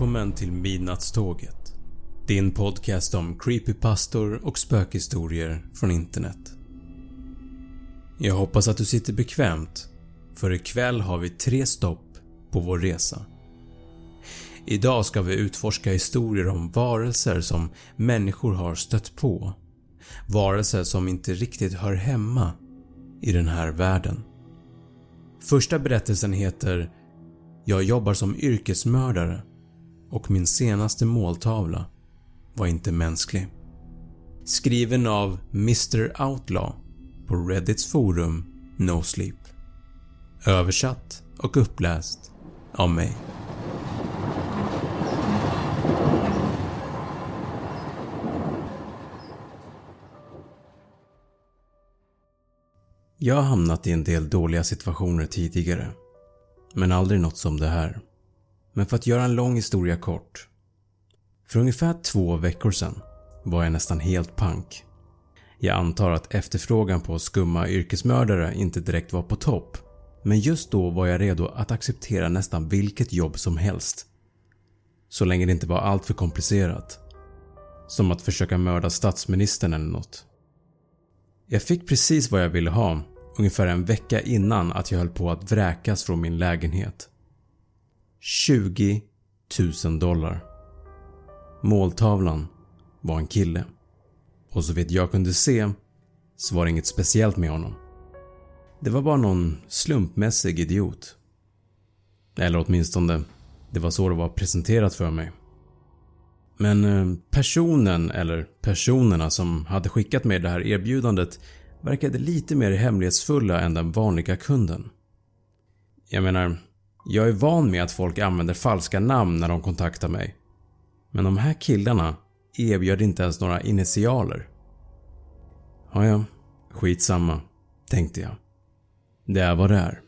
Välkommen till Midnattståget. Din podcast om creepypastor och spökhistorier från internet. Jag hoppas att du sitter bekvämt, för ikväll har vi tre stopp på vår resa. Idag ska vi utforska historier om varelser som människor har stött på. Varelser som inte riktigt hör hemma i den här världen. Första berättelsen heter “Jag jobbar som yrkesmördare” och min senaste måltavla var inte mänsklig. Skriven av Mr Outlaw på Reddits forum No Sleep. Översatt och uppläst av mig. Jag har hamnat i en del dåliga situationer tidigare, men aldrig något som det här. Men för att göra en lång historia kort. För ungefär två veckor sedan var jag nästan helt pank. Jag antar att efterfrågan på skumma yrkesmördare inte direkt var på topp men just då var jag redo att acceptera nästan vilket jobb som helst. Så länge det inte var allt för komplicerat. Som att försöka mörda statsministern eller något. Jag fick precis vad jag ville ha ungefär en vecka innan att jag höll på att vräkas från min lägenhet. 20 000 dollar. Måltavlan var en kille. Och så vitt jag kunde se så var det inget speciellt med honom. Det var bara någon slumpmässig idiot. Eller åtminstone, det var så det var presenterat för mig. Men eh, personen, eller personerna som hade skickat mig det här erbjudandet verkade lite mer hemlighetsfulla än den vanliga kunden. Jag menar, jag är van med att folk använder falska namn när de kontaktar mig. Men de här killarna erbjöd inte ens några initialer. Ja, ja, skitsamma, tänkte jag. Det är vad det är.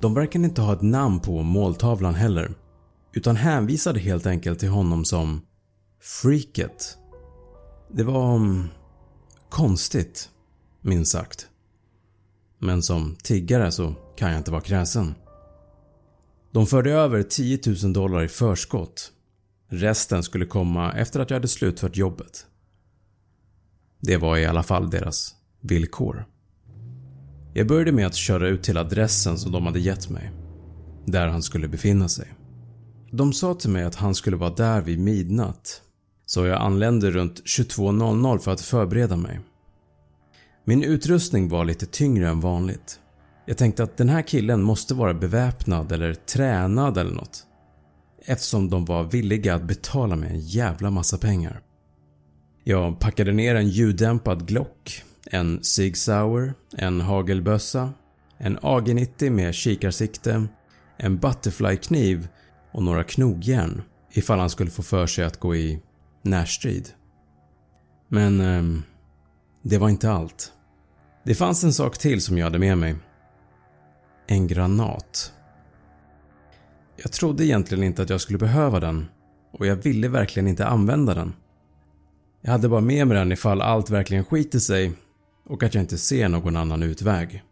De verkar inte ha ett namn på måltavlan heller, utan hänvisade helt enkelt till honom som “Freaket”. Det var um, konstigt, minst sagt. Men som tiggare så kan jag inte vara kräsen. De förde över 10 000 dollar i förskott. Resten skulle komma efter att jag hade slutfört jobbet. Det var i alla fall deras villkor. Jag började med att köra ut till adressen som de hade gett mig. Där han skulle befinna sig. De sa till mig att han skulle vara där vid midnatt. Så jag anlände runt 22.00 för att förbereda mig. Min utrustning var lite tyngre än vanligt. Jag tänkte att den här killen måste vara beväpnad eller tränad eller något. Eftersom de var villiga att betala mig en jävla massa pengar. Jag packade ner en ljuddämpad Glock, en Sig Sauer, en hagelbössa, en AG90 med kikarsikte, en Butterfly-kniv och några knogjärn ifall han skulle få för sig att gå i närstrid. Men eh, det var inte allt. Det fanns en sak till som jag hade med mig. En granat. Jag trodde egentligen inte att jag skulle behöva den och jag ville verkligen inte använda den. Jag hade bara med mig den ifall allt verkligen skiter sig och att jag inte ser någon annan utväg.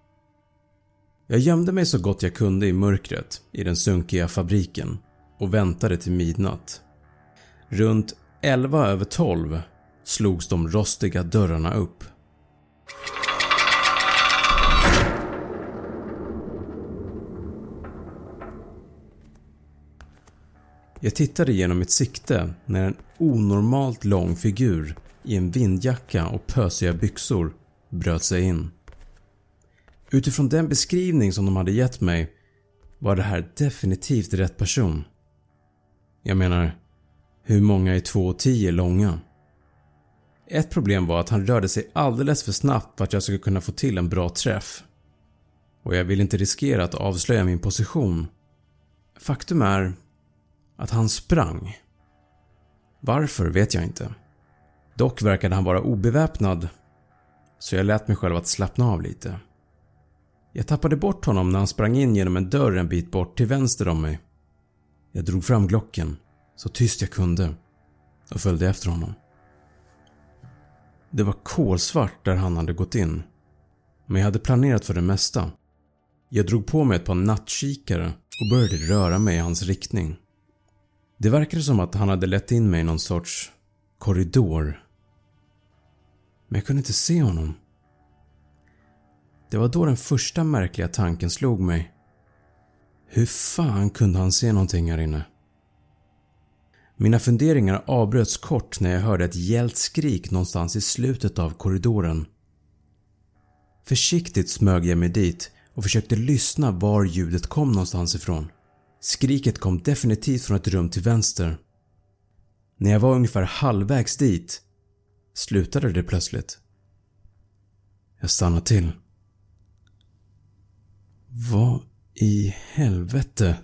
Jag gömde mig så gott jag kunde i mörkret i den sunkiga fabriken och väntade till midnatt. Runt 11 över 12 slogs de rostiga dörrarna upp. Jag tittade genom mitt sikte när en onormalt lång figur i en vindjacka och pösiga byxor bröt sig in. Utifrån den beskrivning som de hade gett mig var det här definitivt rätt person. Jag menar, hur många är 2,10 långa? Ett problem var att han rörde sig alldeles för snabbt för att jag skulle kunna få till en bra träff. Och jag ville inte riskera att avslöja min position. Faktum är att han sprang. Varför vet jag inte. Dock verkade han vara obeväpnad så jag lät mig själv att slappna av lite. Jag tappade bort honom när han sprang in genom en dörr en bit bort till vänster om mig. Jag drog fram Glocken så tyst jag kunde och följde efter honom. Det var kolsvart där han hade gått in. Men jag hade planerat för det mesta. Jag drog på mig ett par nattkikare och började röra mig i hans riktning. Det verkade som att han hade lett in mig i någon sorts korridor. Men jag kunde inte se honom. Det var då den första märkliga tanken slog mig. Hur fan kunde han se någonting här inne? Mina funderingar avbröts kort när jag hörde ett gällt skrik någonstans i slutet av korridoren. Försiktigt smög jag mig dit och försökte lyssna var ljudet kom någonstans ifrån. Skriket kom definitivt från ett rum till vänster. När jag var ungefär halvvägs dit slutade det plötsligt. Jag stannade till. Vad i helvete?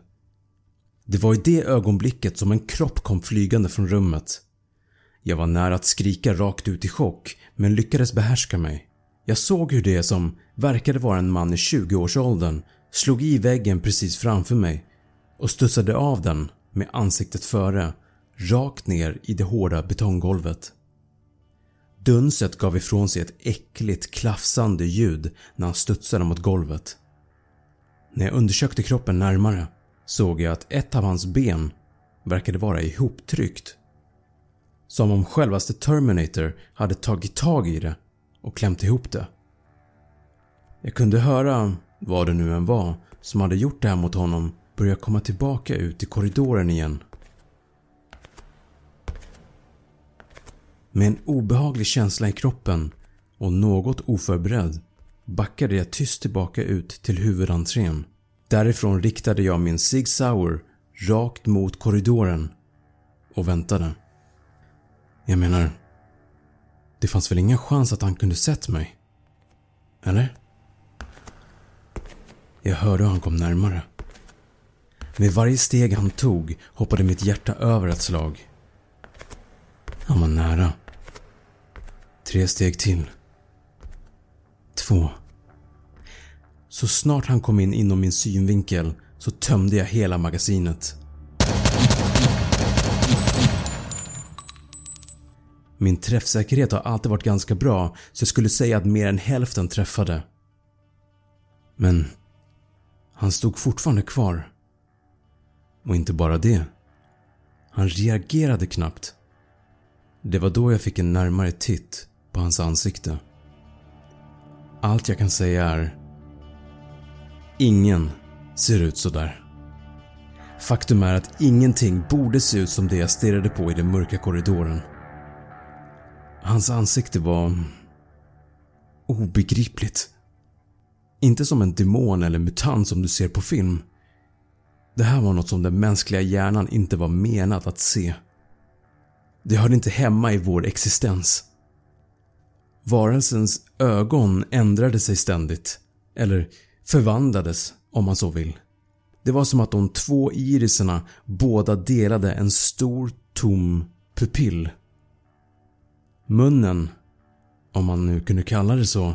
Det var i det ögonblicket som en kropp kom flygande från rummet. Jag var nära att skrika rakt ut i chock men lyckades behärska mig. Jag såg hur det som verkade vara en man i 20-årsåldern slog i väggen precis framför mig och studsade av den med ansiktet före rakt ner i det hårda betonggolvet. Dunset gav ifrån sig ett äckligt klafsande ljud när han studsade mot golvet. När jag undersökte kroppen närmare såg jag att ett av hans ben verkade vara ihoptryckt. Som om självaste Terminator hade tagit tag i det och klämt ihop det. Jag kunde höra, vad det nu än var, som hade gjort det här mot honom börja komma tillbaka ut i korridoren igen. Med en obehaglig känsla i kroppen och något oförberedd backade jag tyst tillbaka ut till huvudentrén. Därifrån riktade jag min Sig Sauer rakt mot korridoren och väntade. Jag menar, det fanns väl ingen chans att han kunde sett mig? Eller? Jag hörde hur han kom närmare. Med varje steg han tog hoppade mitt hjärta över ett slag. Han var nära. Tre steg till. Två. Så snart han kom in inom min synvinkel så tömde jag hela magasinet. Min träffsäkerhet har alltid varit ganska bra så jag skulle säga att mer än hälften träffade. Men han stod fortfarande kvar. Och inte bara det. Han reagerade knappt. Det var då jag fick en närmare titt på hans ansikte. Allt jag kan säga är Ingen ser ut sådär. Faktum är att ingenting borde se ut som det jag stirrade på i den mörka korridoren. Hans ansikte var obegripligt. Inte som en demon eller mutant som du ser på film. Det här var något som den mänskliga hjärnan inte var menad att se. Det hörde inte hemma i vår existens. Varelsens ögon ändrade sig ständigt. Eller förvandlades om man så vill. Det var som att de två irisarna båda delade en stor tom pupill. Munnen, om man nu kunde kalla det så,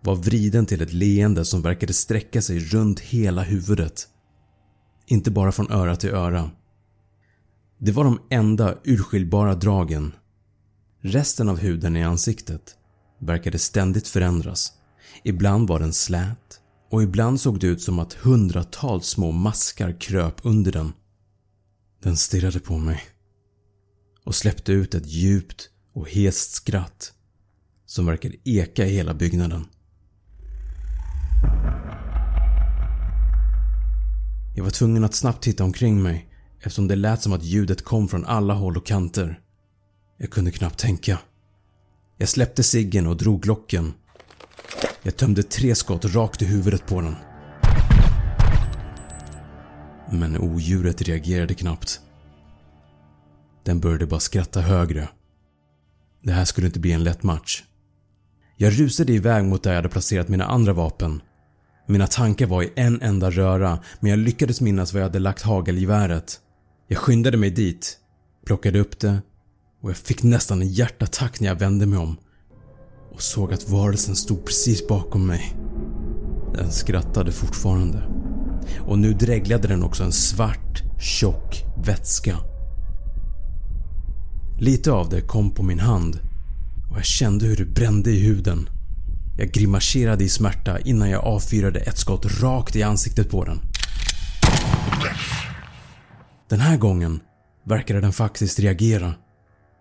var vriden till ett leende som verkade sträcka sig runt hela huvudet. Inte bara från öra till öra. Det var de enda urskiljbara dragen. Resten av huden i ansiktet verkade ständigt förändras. Ibland var den slät och ibland såg det ut som att hundratals små maskar kröp under den. Den stirrade på mig och släppte ut ett djupt och hest skratt som verkade eka i hela byggnaden. Jag var tvungen att snabbt titta omkring mig eftersom det lät som att ljudet kom från alla håll och kanter. Jag kunde knappt tänka. Jag släppte ciggen och drog locken. Jag tömde tre skott rakt i huvudet på den. Men odjuret reagerade knappt. Den började bara skratta högre. Det här skulle inte bli en lätt match. Jag rusade iväg mot där jag hade placerat mina andra vapen. Mina tankar var i en enda röra men jag lyckades minnas var jag hade lagt hagelgeväret. Jag skyndade mig dit, plockade upp det och jag fick nästan en hjärtattack när jag vände mig om och såg att varelsen stod precis bakom mig. Den skrattade fortfarande. Och nu dreglade den också en svart, tjock vätska. Lite av det kom på min hand och jag kände hur det brände i huden. Jag grimaserade i smärta innan jag avfyrade ett skott rakt i ansiktet på den. Den här gången verkade den faktiskt reagera.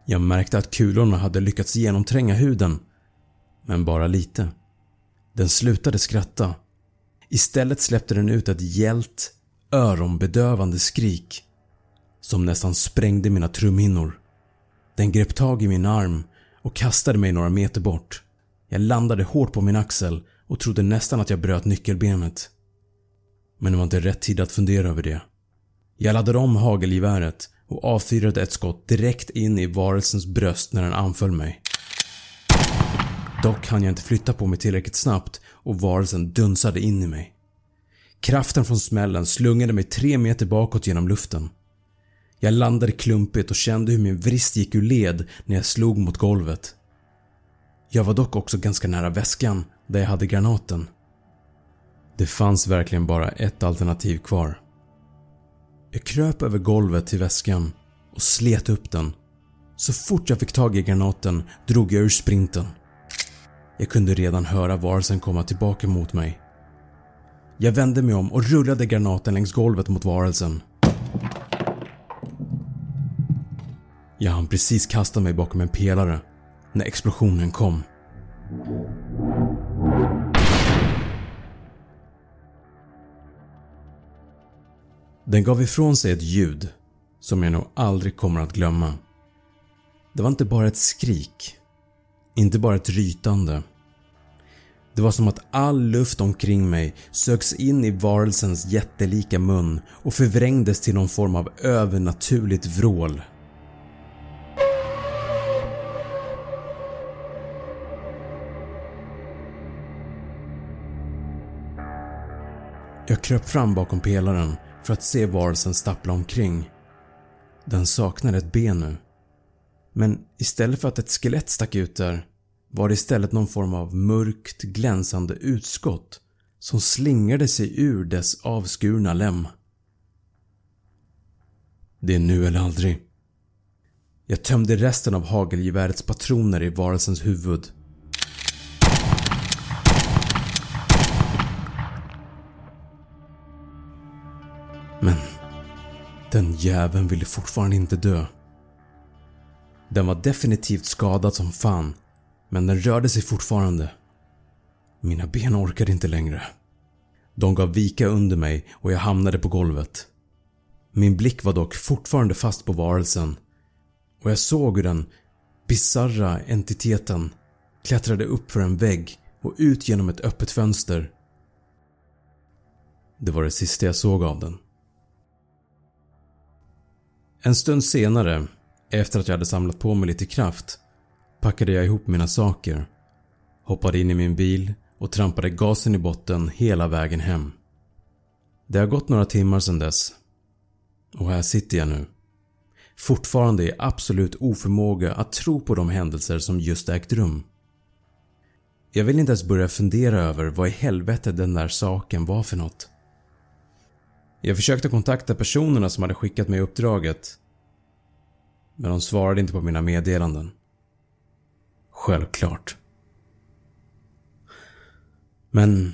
Jag märkte att kulorna hade lyckats genomtränga huden. Men bara lite. Den slutade skratta. Istället släppte den ut ett gällt, öronbedövande skrik som nästan sprängde mina trumhinnor. Den grep tag i min arm och kastade mig några meter bort. Jag landade hårt på min axel och trodde nästan att jag bröt nyckelbenet. Men det var inte rätt tid att fundera över det. Jag laddade om hagelgeväret och avfyrade ett skott direkt in i varelsens bröst när den anföll mig. Dock hann jag inte flytta på mig tillräckligt snabbt och varelsen dunsade in i mig. Kraften från smällen slungade mig tre meter bakåt genom luften. Jag landade klumpigt och kände hur min vrist gick ur led när jag slog mot golvet. Jag var dock också ganska nära väskan där jag hade granaten. Det fanns verkligen bara ett alternativ kvar. Jag kröp över golvet till väskan och slet upp den. Så fort jag fick tag i granaten drog jag ur sprinten. Jag kunde redan höra varelsen komma tillbaka mot mig. Jag vände mig om och rullade granaten längs golvet mot varelsen. Jag hann precis kasta mig bakom en pelare när explosionen kom. Den gav ifrån sig ett ljud som jag nog aldrig kommer att glömma. Det var inte bara ett skrik. Inte bara ett rytande. Det var som att all luft omkring mig sögs in i varelsens jättelika mun och förvrängdes till någon form av övernaturligt vrål. Kröp fram bakom pelaren för att se varelsen stappla omkring. Den saknade ett ben nu. Men istället för att ett skelett stack ut där var det istället någon form av mörkt glänsande utskott som slingrade sig ur dess avskurna lem. Det är nu eller aldrig. Jag tömde resten av hagelgevärets patroner i varelsens huvud den jäveln ville fortfarande inte dö. Den var definitivt skadad som fan men den rörde sig fortfarande. Mina ben orkade inte längre. De gav vika under mig och jag hamnade på golvet. Min blick var dock fortfarande fast på varelsen och jag såg hur den bisarra entiteten klättrade upp för en vägg och ut genom ett öppet fönster. Det var det sista jag såg av den. En stund senare Efter att jag hade samlat på mig lite kraft packade jag ihop mina saker, hoppade in i min bil och trampade gasen i botten hela vägen hem. Det har gått några timmar sedan dess och här sitter jag nu. Fortfarande i absolut oförmåga att tro på de händelser som just ägt rum. Jag vill inte ens börja fundera över vad i helvete den där saken var för något. Jag försökte kontakta personerna som hade skickat mig uppdraget men de svarade inte på mina meddelanden. Självklart. Men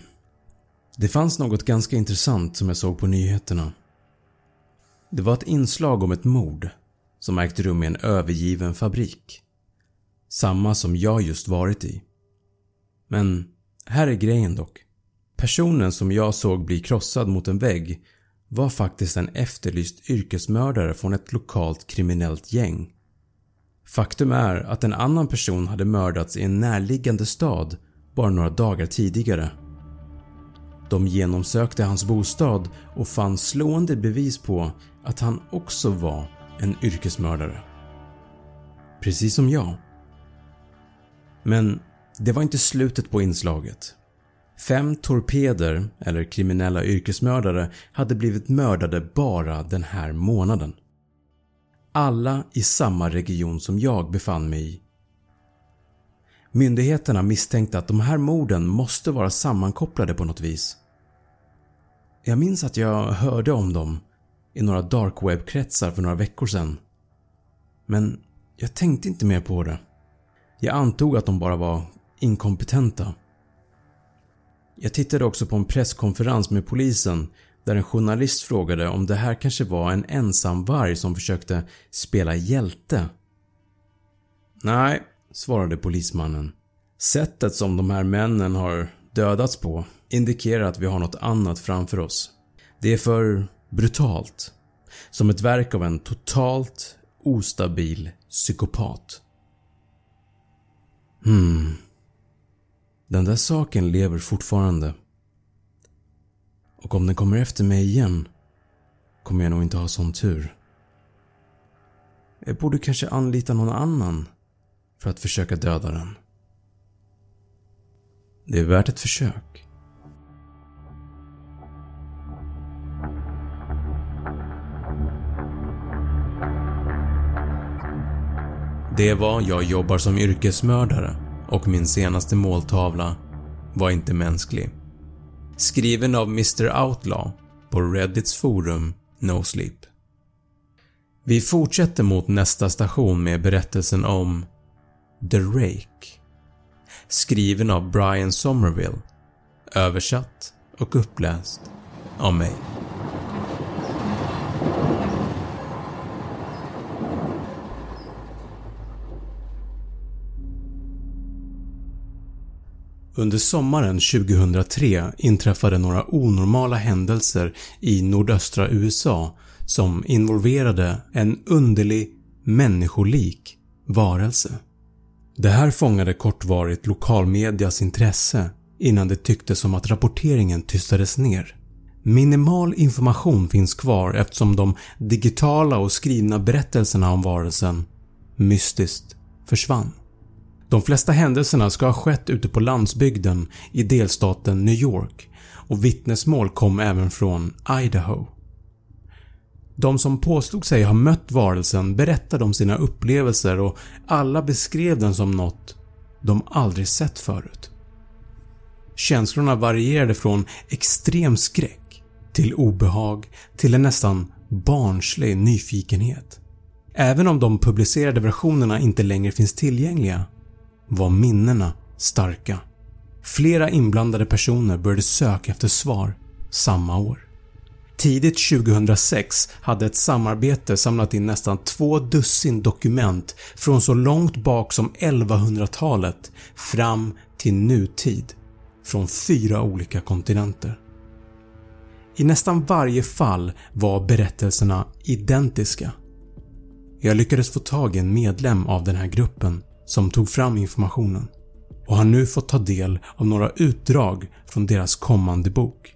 det fanns något ganska intressant som jag såg på nyheterna. Det var ett inslag om ett mord som ägt rum i en övergiven fabrik. Samma som jag just varit i. Men här är grejen dock. Personen som jag såg bli krossad mot en vägg var faktiskt en efterlyst yrkesmördare från ett lokalt kriminellt gäng. Faktum är att en annan person hade mördats i en närliggande stad bara några dagar tidigare. De genomsökte hans bostad och fann slående bevis på att han också var en yrkesmördare. Precis som jag. Men det var inte slutet på inslaget. Fem torpeder, eller kriminella yrkesmördare, hade blivit mördade bara den här månaden. Alla i samma region som jag befann mig i. Myndigheterna misstänkte att de här morden måste vara sammankopplade på något vis. Jag minns att jag hörde om dem i några dark web-kretsar för några veckor sedan. Men jag tänkte inte mer på det. Jag antog att de bara var inkompetenta. Jag tittade också på en presskonferens med polisen där en journalist frågade om det här kanske var en ensam varg som försökte spela hjälte. Nej, svarade polismannen. Sättet som de här männen har dödats på indikerar att vi har något annat framför oss. Det är för brutalt. Som ett verk av en totalt ostabil psykopat. Hmm. Den där saken lever fortfarande. Och om den kommer efter mig igen kommer jag nog inte ha sån tur. Jag borde kanske anlita någon annan för att försöka döda den. Det är värt ett försök. Det var “Jag jobbar som yrkesmördare” och min senaste måltavla var inte mänsklig. Skriven av Mr Outlaw på Reddits forum No Sleep. Vi fortsätter mot nästa station med berättelsen om The Rake. Skriven av Brian Somerville. Översatt och uppläst av mig. Under sommaren 2003 inträffade några onormala händelser i nordöstra USA som involverade en underlig, människolik varelse. Det här fångade kortvarigt lokalmedias intresse innan det tycktes som att rapporteringen tystades ner. Minimal information finns kvar eftersom de digitala och skrivna berättelserna om varelsen mystiskt försvann. De flesta händelserna ska ha skett ute på landsbygden i delstaten New York och vittnesmål kom även från Idaho. De som påstod sig ha mött varelsen berättade om sina upplevelser och alla beskrev den som något de aldrig sett förut. Känslorna varierade från extrem skräck till obehag till en nästan barnslig nyfikenhet. Även om de publicerade versionerna inte längre finns tillgängliga var minnena starka. Flera inblandade personer började söka efter svar samma år. Tidigt 2006 hade ett samarbete samlat in nästan två dussin dokument från så långt bak som 1100-talet fram till nutid från fyra olika kontinenter. I nästan varje fall var berättelserna identiska. Jag lyckades få tag i en medlem av den här gruppen som tog fram informationen och har nu fått ta del av några utdrag från deras kommande bok.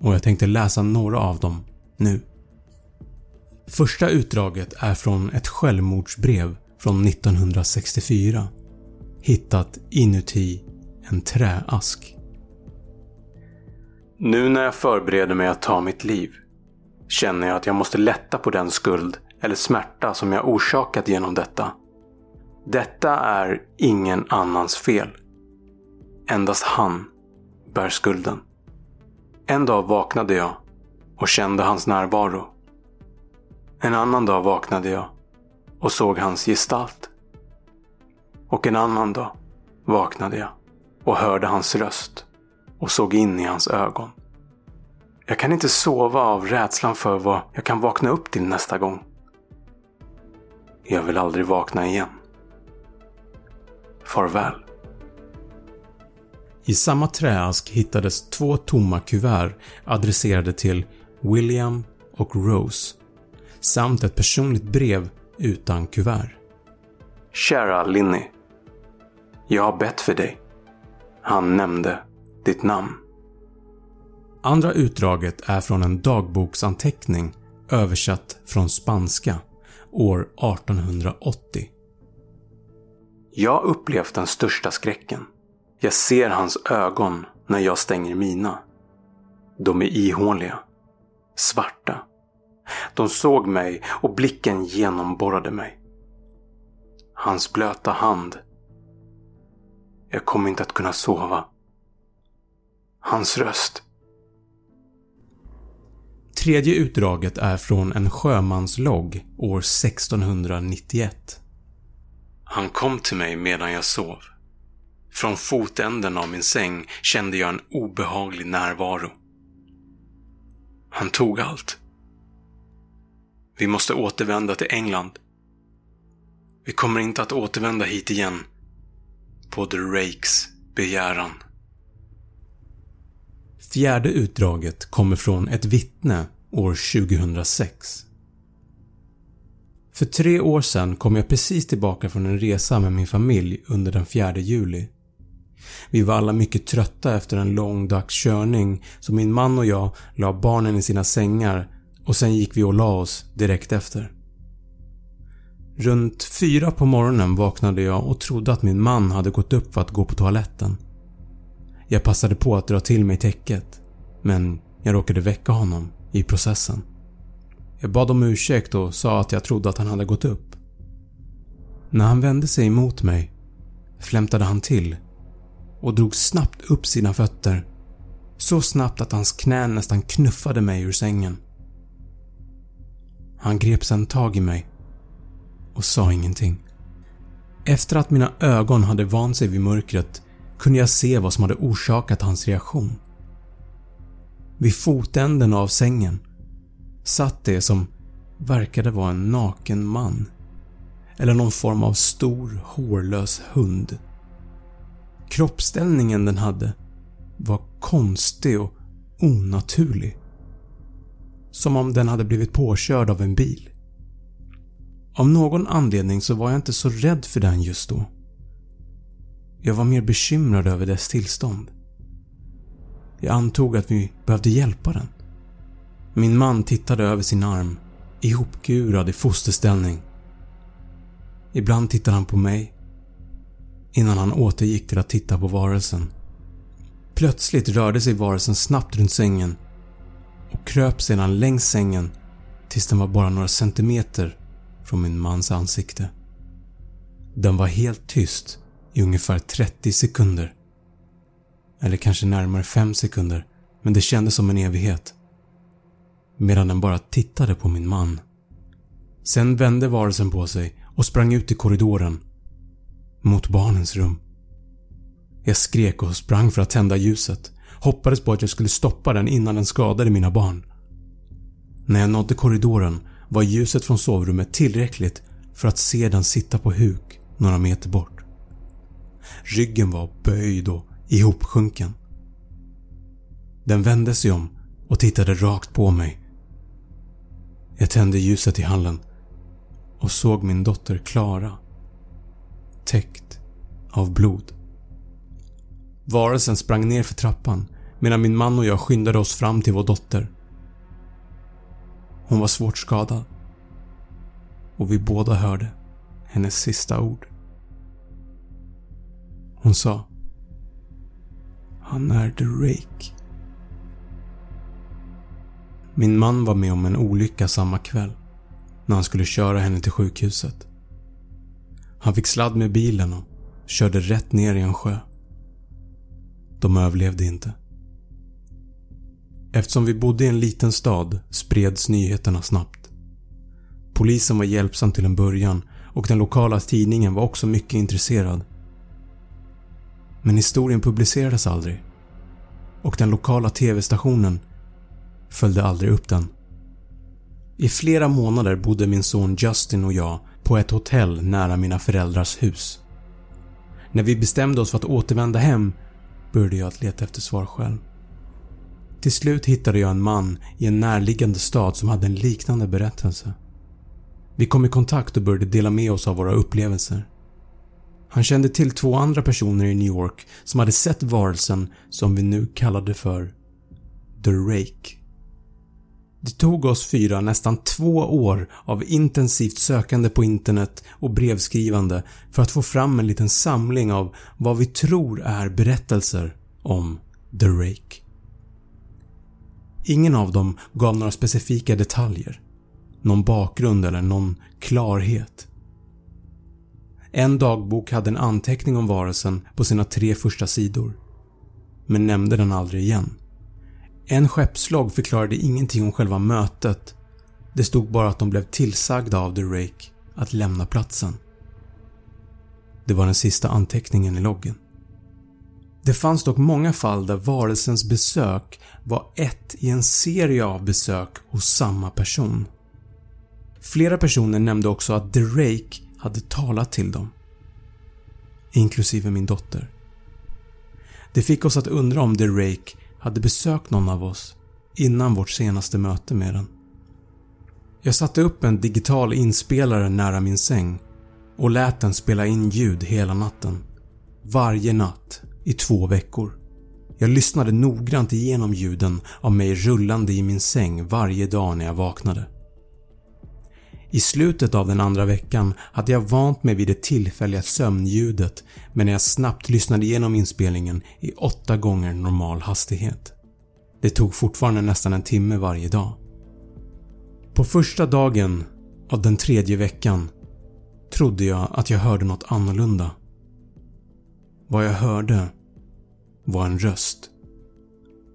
Och jag tänkte läsa några av dem nu. Första utdraget är från ett självmordsbrev från 1964 hittat inuti en träask. Nu när jag förbereder mig att ta mitt liv känner jag att jag måste lätta på den skuld eller smärta som jag orsakat genom detta. Detta är ingen annans fel. Endast han bär skulden. En dag vaknade jag och kände hans närvaro. En annan dag vaknade jag och såg hans gestalt. Och en annan dag vaknade jag och hörde hans röst och såg in i hans ögon. Jag kan inte sova av rädslan för vad jag kan vakna upp till nästa gång. Jag vill aldrig vakna igen. Farväl. I samma träask hittades två tomma kuvert adresserade till William och Rose samt ett personligt brev utan kuvert. Kära Linny. Jag har bett för dig. Han nämnde ditt namn. Andra utdraget är från en dagboksanteckning översatt från spanska år 1880. Jag upplevt den största skräcken. Jag ser hans ögon när jag stänger mina. De är ihåliga. Svarta. De såg mig och blicken genomborrade mig. Hans blöta hand. Jag kommer inte att kunna sova. Hans röst. Tredje utdraget är från en sjömanslogg år 1691. Han kom till mig medan jag sov. Från fotänden av min säng kände jag en obehaglig närvaro. Han tog allt. Vi måste återvända till England. Vi kommer inte att återvända hit igen. På The Rakes begäran. Fjärde utdraget kommer från ett vittne år 2006. För tre år sedan kom jag precis tillbaka från en resa med min familj under den 4 juli. Vi var alla mycket trötta efter en lång dags körning så min man och jag la barnen i sina sängar och sen gick vi och la oss direkt efter. Runt fyra på morgonen vaknade jag och trodde att min man hade gått upp för att gå på toaletten. Jag passade på att dra till mig täcket, men jag råkade väcka honom i processen. Jag bad om ursäkt och sa att jag trodde att han hade gått upp. När han vände sig emot mig flämtade han till och drog snabbt upp sina fötter. Så snabbt att hans knän nästan knuffade mig ur sängen. Han grep sedan tag i mig och sa ingenting. Efter att mina ögon hade vant sig vid mörkret kunde jag se vad som hade orsakat hans reaktion. Vid fotänden av sängen satt det som verkade vara en naken man. Eller någon form av stor hårlös hund. Kroppsställningen den hade var konstig och onaturlig. Som om den hade blivit påkörd av en bil. Av någon anledning så var jag inte så rädd för den just då. Jag var mer bekymrad över dess tillstånd. Jag antog att vi behövde hjälpa den. Min man tittade över sin arm, ihopgurad i fosterställning. Ibland tittade han på mig, innan han återgick till att titta på varelsen. Plötsligt rörde sig varelsen snabbt runt sängen och kröp sedan längs sängen tills den var bara några centimeter från min mans ansikte. Den var helt tyst i ungefär 30 sekunder. Eller kanske närmare 5 sekunder, men det kändes som en evighet. Medan den bara tittade på min man. Sen vände varelsen på sig och sprang ut i korridoren. Mot barnens rum. Jag skrek och sprang för att tända ljuset. Hoppades på att jag skulle stoppa den innan den skadade mina barn. När jag nådde korridoren var ljuset från sovrummet tillräckligt för att se den sitta på huk några meter bort. Ryggen var böjd och ihopsjunken. Den vände sig om och tittade rakt på mig. Jag tände ljuset i hallen och såg min dotter Klara täckt av blod. Varelsen sprang ner för trappan medan min man och jag skyndade oss fram till vår dotter. Hon var svårt skadad och vi båda hörde hennes sista ord. Hon sa Han är The Rake. Min man var med om en olycka samma kväll när han skulle köra henne till sjukhuset. Han fick sladd med bilen och körde rätt ner i en sjö. De överlevde inte. Eftersom vi bodde i en liten stad spreds nyheterna snabbt. Polisen var hjälpsam till en början och den lokala tidningen var också mycket intresserad. Men historien publicerades aldrig och den lokala TV-stationen följde aldrig upp den. I flera månader bodde min son Justin och jag på ett hotell nära mina föräldrars hus. När vi bestämde oss för att återvända hem började jag att leta efter svar själv. Till slut hittade jag en man i en närliggande stad som hade en liknande berättelse. Vi kom i kontakt och började dela med oss av våra upplevelser. Han kände till två andra personer i New York som hade sett varelsen som vi nu kallade för The Rake. Det tog oss fyra nästan två år av intensivt sökande på internet och brevskrivande för att få fram en liten samling av vad vi tror är berättelser om The Rake. Ingen av dem gav några specifika detaljer, någon bakgrund eller någon klarhet. En dagbok hade en anteckning om varelsen på sina tre första sidor, men nämnde den aldrig igen. En skeppslogg förklarade ingenting om själva mötet. Det stod bara att de blev tillsagda av The Rake att lämna platsen. Det var den sista anteckningen i loggen. Det fanns dock många fall där varelsens besök var ett i en serie av besök hos samma person. Flera personer nämnde också att The Rake hade talat till dem. Inklusive min dotter. Det fick oss att undra om The Rake hade besökt någon av oss innan vårt senaste möte med den. Jag satte upp en digital inspelare nära min säng och lät den spela in ljud hela natten. Varje natt i två veckor. Jag lyssnade noggrant igenom ljuden av mig rullande i min säng varje dag när jag vaknade. I slutet av den andra veckan hade jag vant mig vid det tillfälliga sömnljudet men när jag snabbt lyssnade igenom inspelningen i åtta gånger normal hastighet. Det tog fortfarande nästan en timme varje dag. På första dagen av den tredje veckan trodde jag att jag hörde något annorlunda. Vad jag hörde var en röst.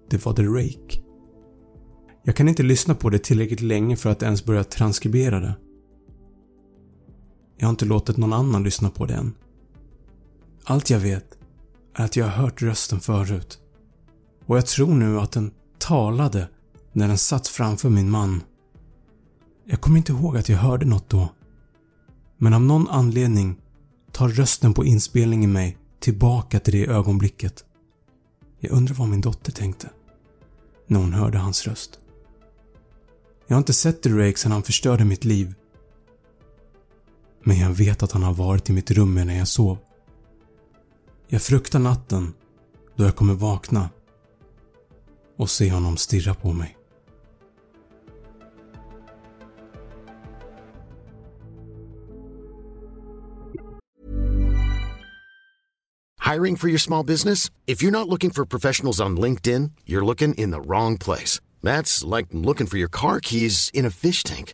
Det var The Rake. Jag kan inte lyssna på det tillräckligt länge för att ens börja transkribera det. Jag har inte låtit någon annan lyssna på det än. Allt jag vet är att jag har hört rösten förut. Och jag tror nu att den talade när den satt framför min man. Jag kommer inte ihåg att jag hörde något då. Men av någon anledning tar rösten på inspelningen mig tillbaka till det ögonblicket. Jag undrar vad min dotter tänkte när hon hörde hans röst. Jag har inte sett Drake sedan han förstörde mitt liv men jag vet att han har varit i mitt rum medan jag sov. Jag fruktar natten då jag kommer vakna och se honom stirra på mig. Hiring for your small business? If you're not looking for professionals on LinkedIn, you're looking in the wrong place. That's like looking for your car keys in a fish tank.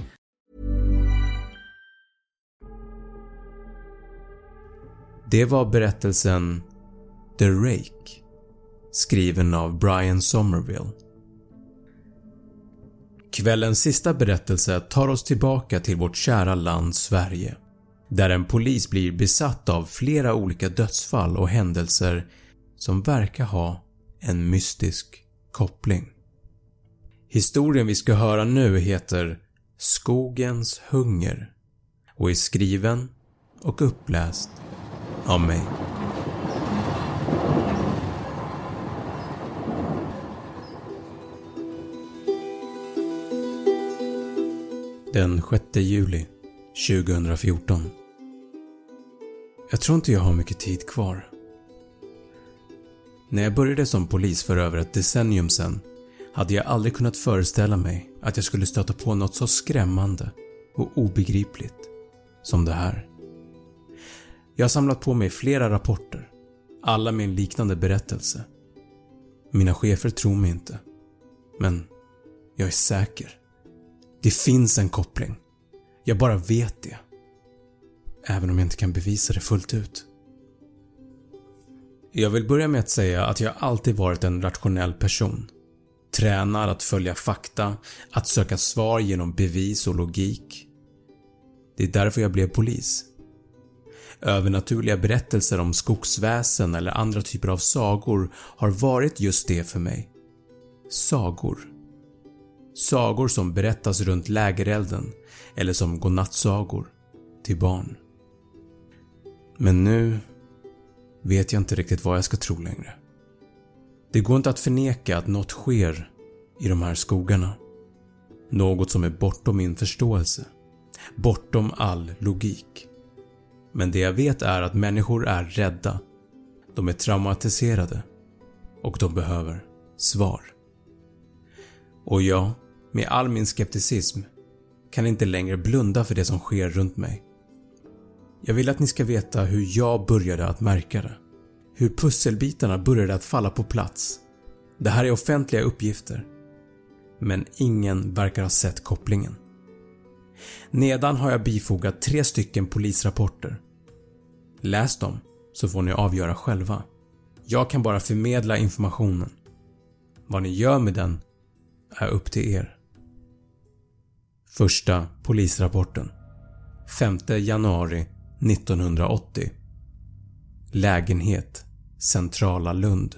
Det var berättelsen The Rake skriven av Brian Somerville. Kvällens sista berättelse tar oss tillbaka till vårt kära land Sverige där en polis blir besatt av flera olika dödsfall och händelser som verkar ha en mystisk koppling. Historien vi ska höra nu heter “Skogens hunger” och är skriven och uppläst av mig. Den 6 juli 2014 Jag tror inte jag har mycket tid kvar. När jag började som polis för över ett decennium sedan hade jag aldrig kunnat föreställa mig att jag skulle stöta på något så skrämmande och obegripligt som det här. Jag har samlat på mig flera rapporter, alla med en liknande berättelse. Mina chefer tror mig inte, men jag är säker. Det finns en koppling. Jag bara vet det. Även om jag inte kan bevisa det fullt ut. Jag vill börja med att säga att jag alltid varit en rationell person. Tränad att följa fakta, att söka svar genom bevis och logik. Det är därför jag blev polis. Övernaturliga berättelser om skogsväsen eller andra typer av sagor har varit just det för mig. Sagor. Sagor som berättas runt lägerelden eller som godnattsagor till barn. Men nu vet jag inte riktigt vad jag ska tro längre. Det går inte att förneka att något sker i de här skogarna. Något som är bortom min förståelse. Bortom all logik. Men det jag vet är att människor är rädda. De är traumatiserade. Och de behöver svar. Och jag, med all min skepticism, kan inte längre blunda för det som sker runt mig. Jag vill att ni ska veta hur jag började att märka det. Hur pusselbitarna började att falla på plats. Det här är offentliga uppgifter. Men ingen verkar ha sett kopplingen. Nedan har jag bifogat tre stycken polisrapporter. Läs dem så får ni avgöra själva. Jag kan bara förmedla informationen. Vad ni gör med den är upp till er. Första polisrapporten 5 januari 1980 Lägenhet Centrala Lund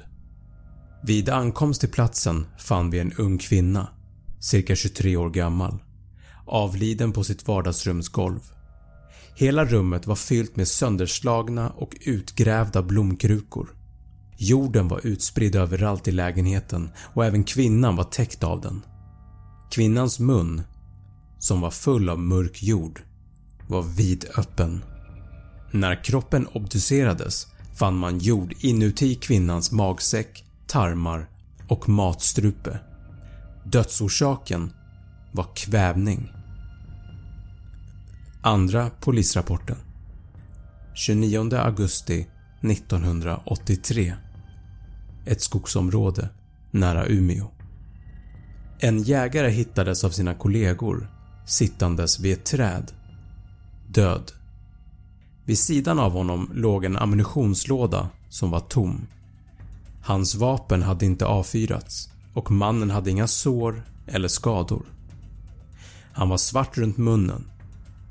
Vid ankomst till platsen fann vi en ung kvinna, cirka 23 år gammal, avliden på sitt vardagsrumsgolv. Hela rummet var fyllt med sönderslagna och utgrävda blomkrukor. Jorden var utspridd överallt i lägenheten och även kvinnan var täckt av den. Kvinnans mun, som var full av mörk jord, var vidöppen. När kroppen obducerades fann man jord inuti kvinnans magsäck, tarmar och matstrupe. Dödsorsaken var kvävning. Andra polisrapporten 29 augusti 1983 Ett skogsområde nära Umeå. En jägare hittades av sina kollegor sittandes vid ett träd. Död. Vid sidan av honom låg en ammunitionslåda som var tom. Hans vapen hade inte avfyrats och mannen hade inga sår eller skador. Han var svart runt munnen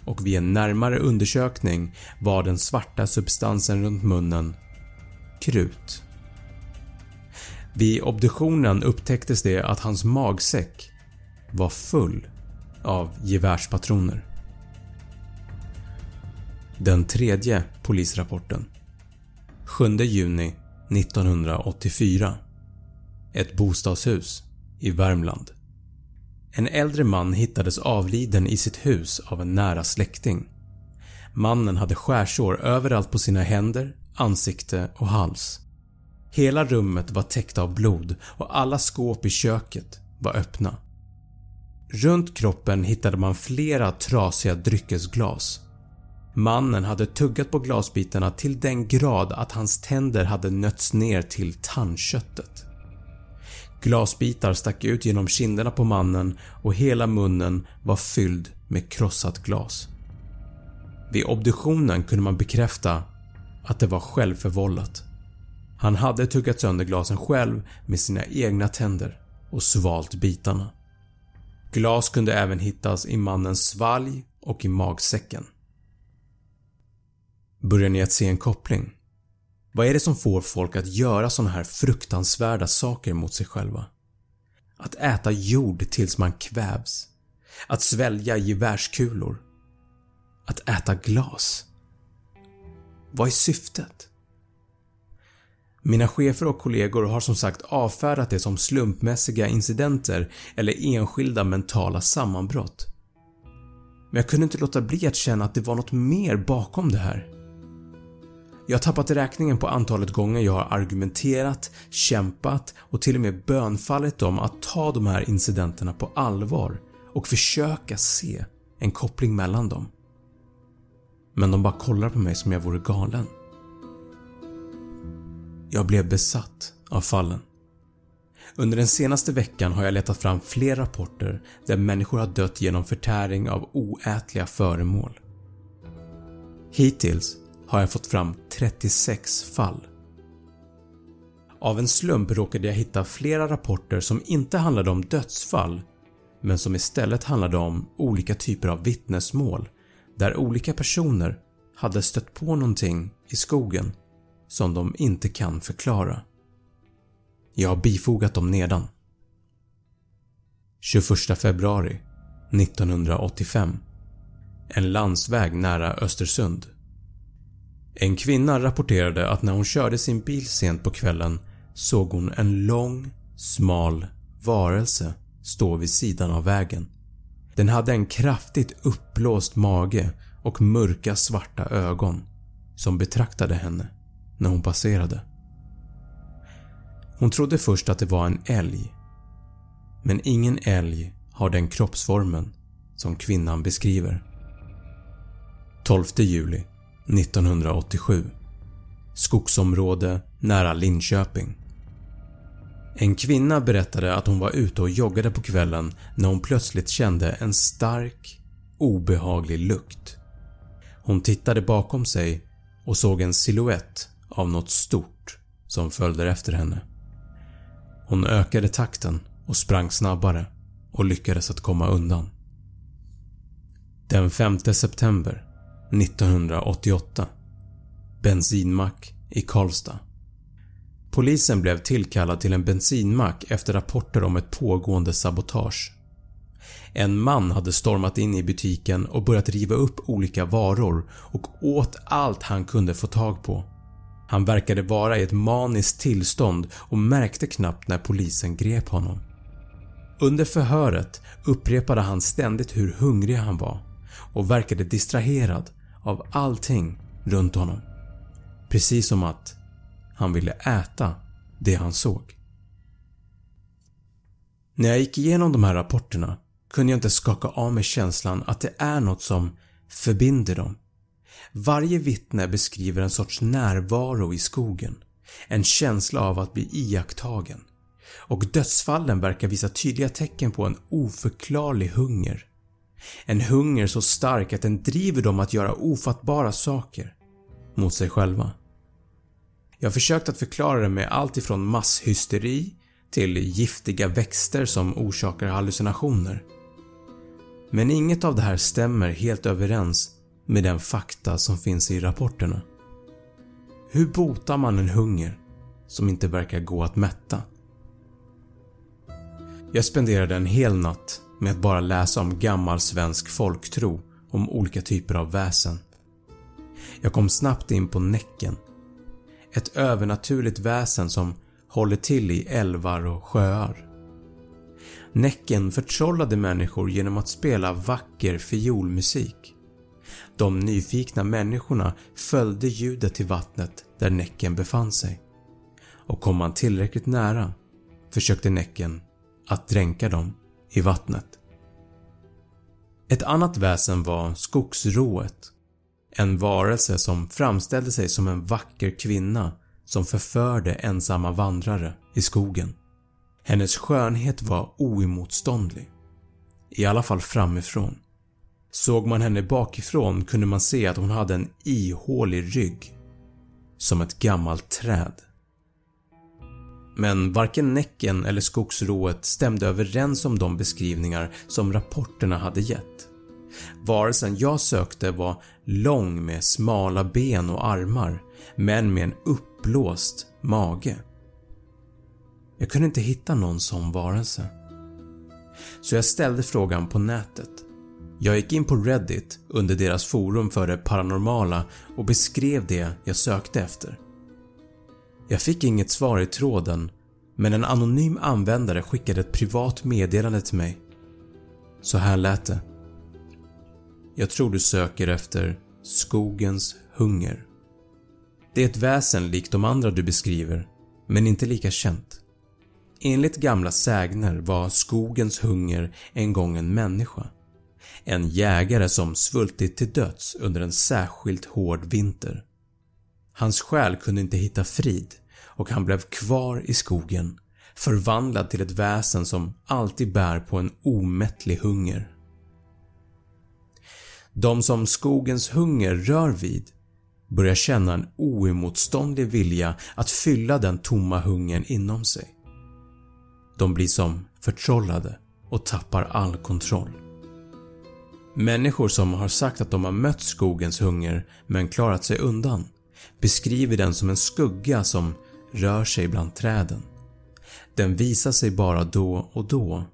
och vid en närmare undersökning var den svarta substansen runt munnen krut. Vid obduktionen upptäcktes det att hans magsäck var full av gevärspatroner. Den tredje polisrapporten 7 juni 1984 Ett bostadshus i Värmland. En äldre man hittades avliden i sitt hus av en nära släkting. Mannen hade skärsår överallt på sina händer, ansikte och hals. Hela rummet var täckt av blod och alla skåp i köket var öppna. Runt kroppen hittade man flera trasiga dryckesglas. Mannen hade tuggat på glasbitarna till den grad att hans tänder hade nötts ner till tandköttet. Glasbitar stack ut genom kinderna på mannen och hela munnen var fylld med krossat glas. Vid obduktionen kunde man bekräfta att det var självförvållat. Han hade tuggat sönder glasen själv med sina egna tänder och svalt bitarna. Glas kunde även hittas i mannens svalg och i magsäcken. Börjar ni att se en koppling? Vad är det som får folk att göra såna här fruktansvärda saker mot sig själva? Att äta jord tills man kvävs. Att svälja gevärskulor. Att äta glas. Vad är syftet? Mina chefer och kollegor har som sagt avfärdat det som slumpmässiga incidenter eller enskilda mentala sammanbrott. Men jag kunde inte låta bli att känna att det var något mer bakom det här. Jag har tappat räkningen på antalet gånger jag har argumenterat, kämpat och till och med bönfallit dem att ta de här incidenterna på allvar och försöka se en koppling mellan dem. Men de bara kollar på mig som jag vore galen. Jag blev besatt av fallen. Under den senaste veckan har jag letat fram fler rapporter där människor har dött genom förtäring av oätliga föremål. Hittills har jag fått fram 36 fall. Av en slump råkade jag hitta flera rapporter som inte handlade om dödsfall men som istället handlade om olika typer av vittnesmål där olika personer hade stött på någonting i skogen som de inte kan förklara. Jag har bifogat dem nedan. 21 februari 1985 En landsväg nära Östersund. En kvinna rapporterade att när hon körde sin bil sent på kvällen såg hon en lång, smal varelse stå vid sidan av vägen. Den hade en kraftigt uppblåst mage och mörka svarta ögon som betraktade henne när hon passerade. Hon trodde först att det var en älg. Men ingen älg har den kroppsformen som kvinnan beskriver. 12 juli 1987 Skogsområde nära Linköping. En kvinna berättade att hon var ute och joggade på kvällen när hon plötsligt kände en stark, obehaglig lukt. Hon tittade bakom sig och såg en silhuett av något stort som följde efter henne. Hon ökade takten och sprang snabbare och lyckades att komma undan. Den 5 september 1988 Bensinmack i Karlstad Polisen blev tillkallad till en bensinmack efter rapporter om ett pågående sabotage. En man hade stormat in i butiken och börjat riva upp olika varor och åt allt han kunde få tag på. Han verkade vara i ett maniskt tillstånd och märkte knappt när polisen grep honom. Under förhöret upprepade han ständigt hur hungrig han var och verkade distraherad av allting runt honom. Precis som att han ville äta det han såg. När jag gick igenom de här rapporterna kunde jag inte skaka av mig känslan att det är något som förbinder dem varje vittne beskriver en sorts närvaro i skogen, en känsla av att bli iakttagen och dödsfallen verkar visa tydliga tecken på en oförklarlig hunger. En hunger så stark att den driver dem att göra ofattbara saker mot sig själva. Jag har försökt att förklara det med allt ifrån masshysteri till giftiga växter som orsakar hallucinationer. Men inget av det här stämmer helt överens med den fakta som finns i rapporterna. Hur botar man en hunger som inte verkar gå att mätta? Jag spenderade en hel natt med att bara läsa om gammal svensk folktro om olika typer av väsen. Jag kom snabbt in på Näcken. Ett övernaturligt väsen som håller till i älvar och sjöar. Näcken förtrollade människor genom att spela vacker fiolmusik. De nyfikna människorna följde ljudet till vattnet där Näcken befann sig och kom man tillräckligt nära försökte Näcken att dränka dem i vattnet. Ett annat väsen var skogsrået. En varelse som framställde sig som en vacker kvinna som förförde ensamma vandrare i skogen. Hennes skönhet var oemotståndlig. I alla fall framifrån. Såg man henne bakifrån kunde man se att hon hade en ihålig rygg. Som ett gammalt träd. Men varken Näcken eller skogsrået stämde överens om de beskrivningar som rapporterna hade gett. Varelsen jag sökte var lång med smala ben och armar men med en uppblåst mage. Jag kunde inte hitta någon sån varelse. Så jag ställde frågan på nätet. Jag gick in på Reddit under deras forum för det paranormala och beskrev det jag sökte efter. Jag fick inget svar i tråden men en anonym användare skickade ett privat meddelande till mig. Så här lät det. Jag tror du söker efter skogens hunger. Det är ett väsen likt de andra du beskriver, men inte lika känt. Enligt gamla sägner var skogens hunger en gång en människa. En jägare som svultit till döds under en särskilt hård vinter. Hans själ kunde inte hitta frid och han blev kvar i skogen förvandlad till ett väsen som alltid bär på en omättlig hunger. De som skogens hunger rör vid börjar känna en oemotståndlig vilja att fylla den tomma hungern inom sig. De blir som förtrollade och tappar all kontroll. Människor som har sagt att de har mött skogens hunger men klarat sig undan beskriver den som en skugga som rör sig bland träden. Den visar sig bara då och då.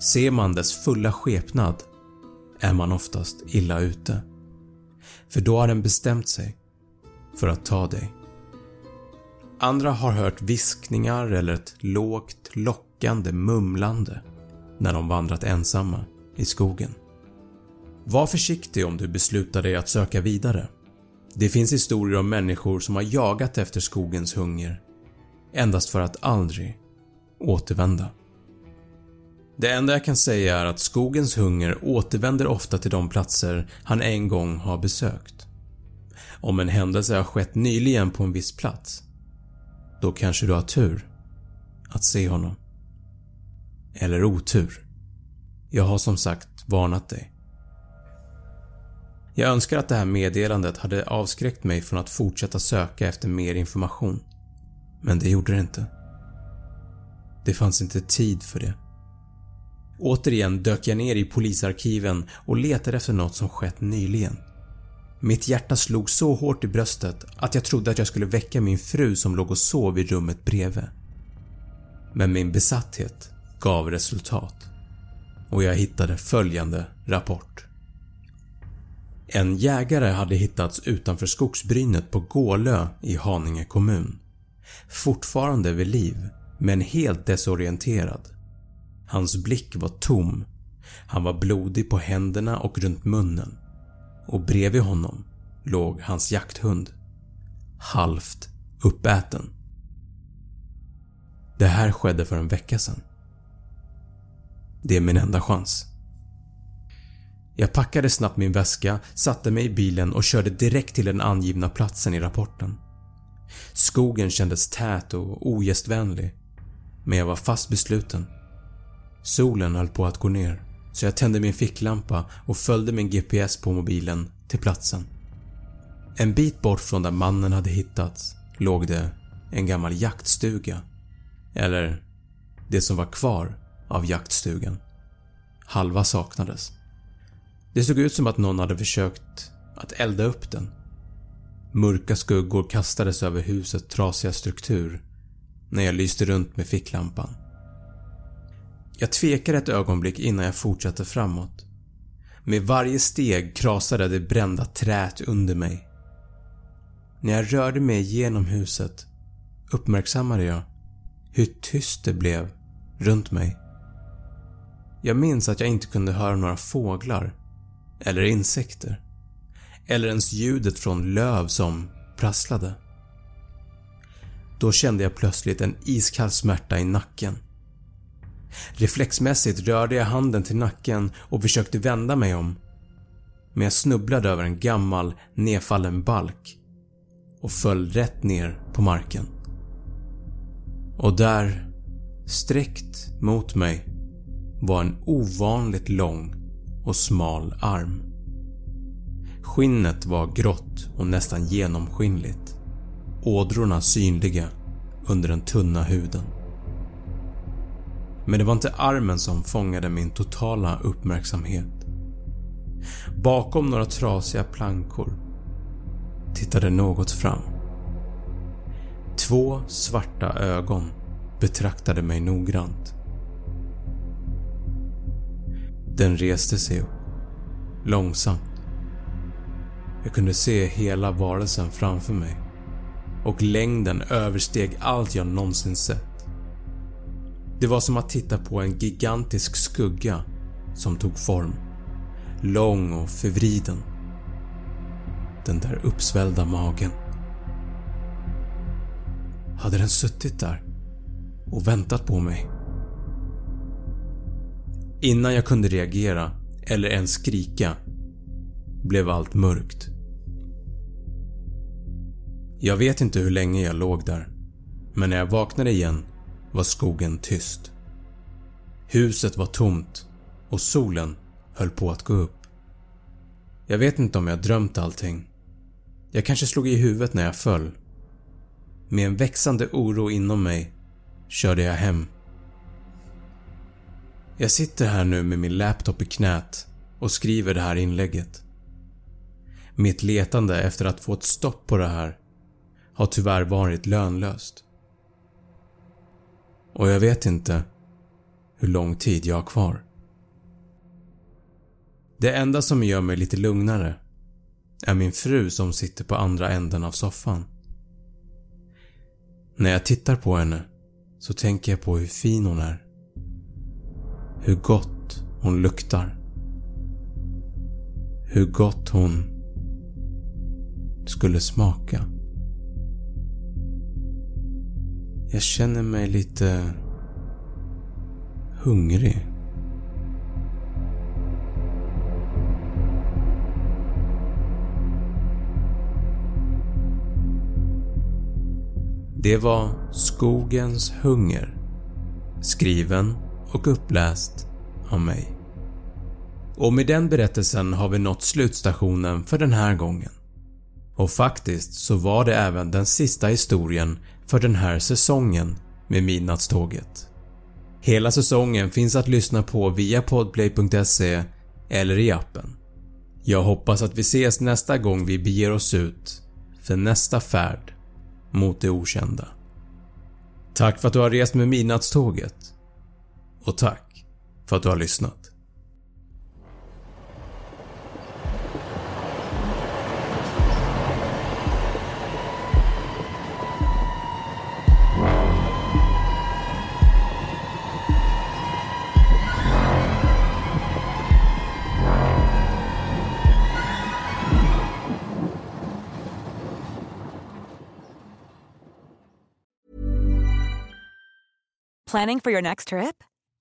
Ser man dess fulla skepnad är man oftast illa ute. För då har den bestämt sig för att ta dig. Andra har hört viskningar eller ett lågt lockande mumlande när de vandrat ensamma i skogen. Var försiktig om du beslutar dig att söka vidare. Det finns historier om människor som har jagat efter skogens hunger endast för att aldrig återvända. Det enda jag kan säga är att skogens hunger återvänder ofta till de platser han en gång har besökt. Om en händelse har skett nyligen på en viss plats, då kanske du har tur att se honom. Eller otur. Jag har som sagt varnat dig. Jag önskar att det här meddelandet hade avskräckt mig från att fortsätta söka efter mer information. Men det gjorde det inte. Det fanns inte tid för det. Återigen dök jag ner i polisarkiven och letade efter något som skett nyligen. Mitt hjärta slog så hårt i bröstet att jag trodde att jag skulle väcka min fru som låg och sov i rummet bredvid. Men min besatthet gav resultat och jag hittade följande rapport. En jägare hade hittats utanför skogsbrynet på Gålö i Haninge kommun. Fortfarande vid liv men helt desorienterad. Hans blick var tom. Han var blodig på händerna och runt munnen. Och bredvid honom låg hans jakthund. Halvt uppäten. Det här skedde för en vecka sedan. Det är min enda chans. Jag packade snabbt min väska, satte mig i bilen och körde direkt till den angivna platsen i rapporten. Skogen kändes tät och ogästvänlig men jag var fast besluten. Solen höll på att gå ner så jag tände min ficklampa och följde min GPS på mobilen till platsen. En bit bort från där mannen hade hittats låg det en gammal jaktstuga. Eller det som var kvar av jaktstugan. Halva saknades. Det såg ut som att någon hade försökt att elda upp den. Mörka skuggor kastades över husets trasiga struktur när jag lyste runt med ficklampan. Jag tvekade ett ögonblick innan jag fortsatte framåt. Med varje steg krasade det brända träet under mig. När jag rörde mig genom huset uppmärksammade jag hur tyst det blev runt mig. Jag minns att jag inte kunde höra några fåglar eller insekter eller ens ljudet från löv som prasslade. Då kände jag plötsligt en iskall smärta i nacken. Reflexmässigt rörde jag handen till nacken och försökte vända mig om. Men jag snubblade över en gammal nedfallen balk och föll rätt ner på marken. Och där, sträckt mot mig, var en ovanligt lång och smal arm. Skinnet var grått och nästan genomskinligt ådrorna synliga under den tunna huden. Men det var inte armen som fångade min totala uppmärksamhet. Bakom några trasiga plankor tittade något fram. Två svarta ögon betraktade mig noggrant. Den reste sig upp, långsamt. Jag kunde se hela varelsen framför mig och längden översteg allt jag någonsin sett. Det var som att titta på en gigantisk skugga som tog form. Lång och förvriden. Den där uppsvällda magen. Hade den suttit där och väntat på mig? Innan jag kunde reagera eller ens skrika blev allt mörkt. Jag vet inte hur länge jag låg där, men när jag vaknade igen var skogen tyst. Huset var tomt och solen höll på att gå upp. Jag vet inte om jag drömt allting. Jag kanske slog i huvudet när jag föll. Med en växande oro inom mig körde jag hem. Jag sitter här nu med min laptop i knät och skriver det här inlägget. Mitt letande efter att få ett stopp på det här har tyvärr varit lönlöst. Och jag vet inte hur lång tid jag har kvar. Det enda som gör mig lite lugnare är min fru som sitter på andra änden av soffan. När jag tittar på henne så tänker jag på hur fin hon är. Hur gott hon luktar. Hur gott hon skulle smaka. Jag känner mig lite hungrig. Det var Skogens hunger. Skriven och uppläst av mig. Och med den berättelsen har vi nått slutstationen för den här gången. Och faktiskt så var det även den sista historien för den här säsongen med Midnattståget. Hela säsongen finns att lyssna på via podplay.se eller i appen. Jag hoppas att vi ses nästa gång vi beger oss ut för nästa färd mot det okända. Tack för att du har rest med Midnattståget. Och tack för att du har lyssnat. Planning for your next trip?